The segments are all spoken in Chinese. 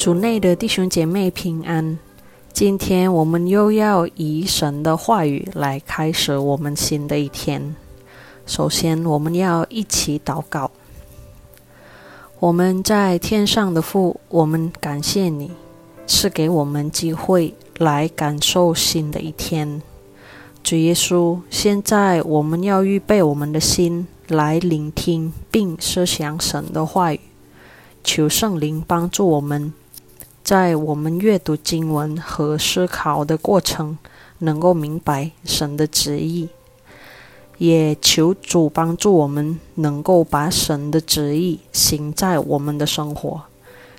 主内的弟兄姐妹平安。今天我们又要以神的话语来开始我们新的一天。首先，我们要一起祷告。我们在天上的父，我们感谢你赐给我们机会来感受新的一天。主耶稣，现在我们要预备我们的心来聆听并思想神的话语，求圣灵帮助我们。在我们阅读经文和思考的过程，能够明白神的旨意，也求主帮助我们能够把神的旨意行在我们的生活。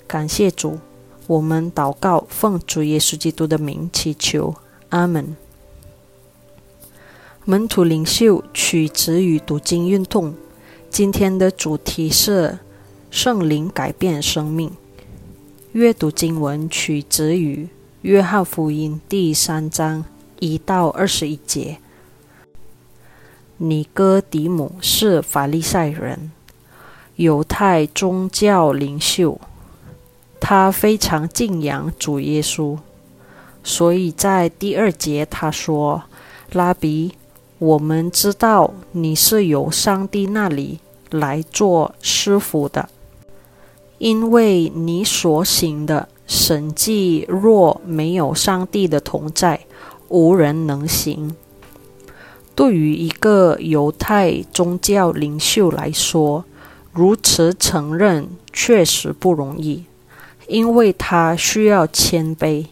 感谢主，我们祷告，奉主耶稣基督的名祈求，阿门。门徒领袖取旨与读经运动，今天的主题是圣灵改变生命。阅读经文取自于《约翰福音》第三章一到二十一节。尼哥底姆是法利赛人，犹太宗教领袖，他非常敬仰主耶稣，所以在第二节他说：“拉比，我们知道你是由上帝那里来做师傅的。”因为你所行的神迹，若没有上帝的同在，无人能行。对于一个犹太宗教领袖来说，如此承认确实不容易，因为他需要谦卑。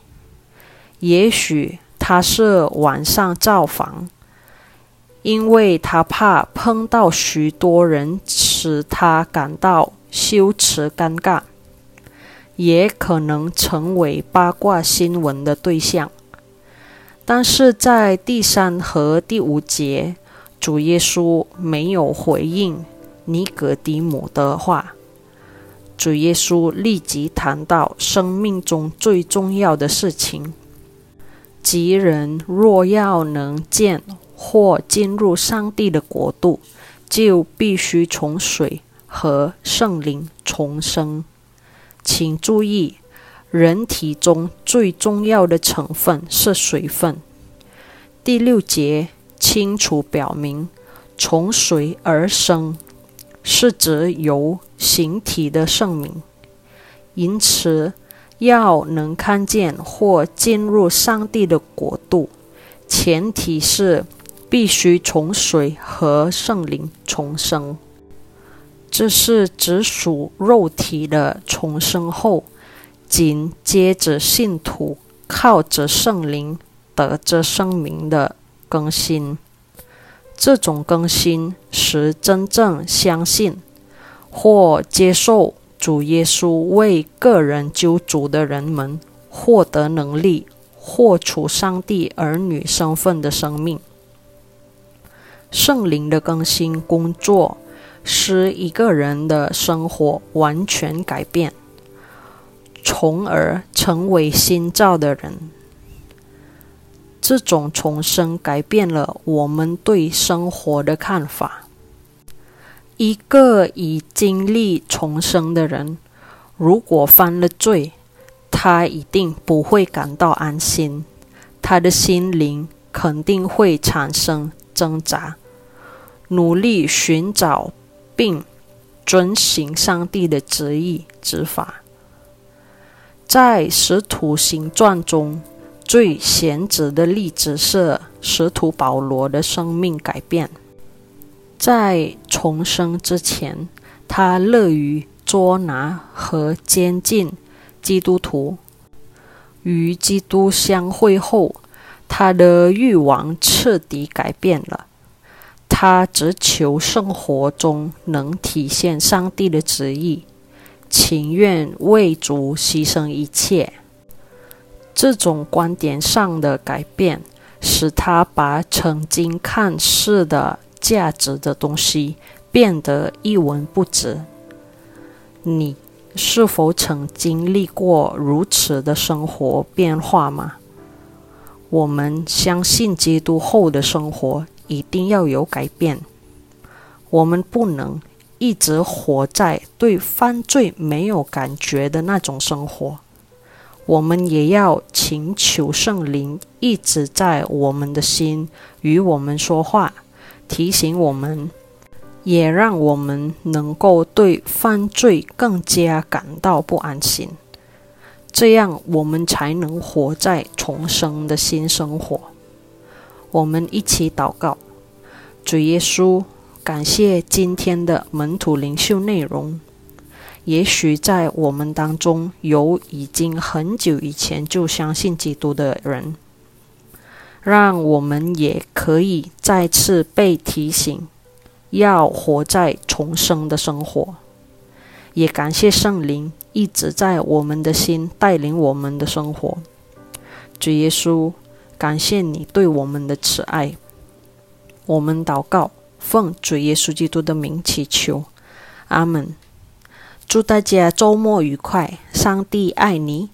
也许他是晚上造访，因为他怕碰到许多人，使他感到。羞耻、尴尬，也可能成为八卦新闻的对象。但是在第三和第五节，主耶稣没有回应尼格迪姆的话。主耶稣立即谈到生命中最重要的事情：即人若要能见或进入上帝的国度，就必须从水。和圣灵重生，请注意，人体中最重要的成分是水分。第六节清楚表明，从水而生是指由形体的生命。因此，要能看见或进入上帝的国度，前提是必须从水和圣灵重生。这是只属肉体的重生后，紧接着信徒靠着圣灵得着生命的更新。这种更新使真正相信或接受主耶稣为个人救主的人们获得能力，获出上帝儿女身份的生命。圣灵的更新工作。使一个人的生活完全改变，从而成为新造的人。这种重生改变了我们对生活的看法。一个已经历重生的人，如果犯了罪，他一定不会感到安心，他的心灵肯定会产生挣扎，努力寻找。并遵行上帝的旨意执法。在使徒行传中最显著的例子是使徒保罗的生命改变。在重生之前，他乐于捉拿和监禁基督徒；与基督相会后，他的欲望彻底改变了。他只求生活中能体现上帝的旨意，情愿为主牺牲一切。这种观点上的改变，使他把曾经看似的价值的东西变得一文不值。你是否曾经历过如此的生活变化吗？我们相信基督后的生活。一定要有改变。我们不能一直活在对犯罪没有感觉的那种生活，我们也要请求圣灵一直在我们的心与我们说话，提醒我们，也让我们能够对犯罪更加感到不安心。这样，我们才能活在重生的新生活。我们一起祷告，主耶稣，感谢今天的门徒领袖内容。也许在我们当中有已经很久以前就相信基督的人，让我们也可以再次被提醒，要活在重生的生活。也感谢圣灵一直在我们的心带领我们的生活。主耶稣，感谢你对我们的慈爱。我们祷告，奉主耶稣基督的名祈求，阿门。祝大家周末愉快！上帝爱你。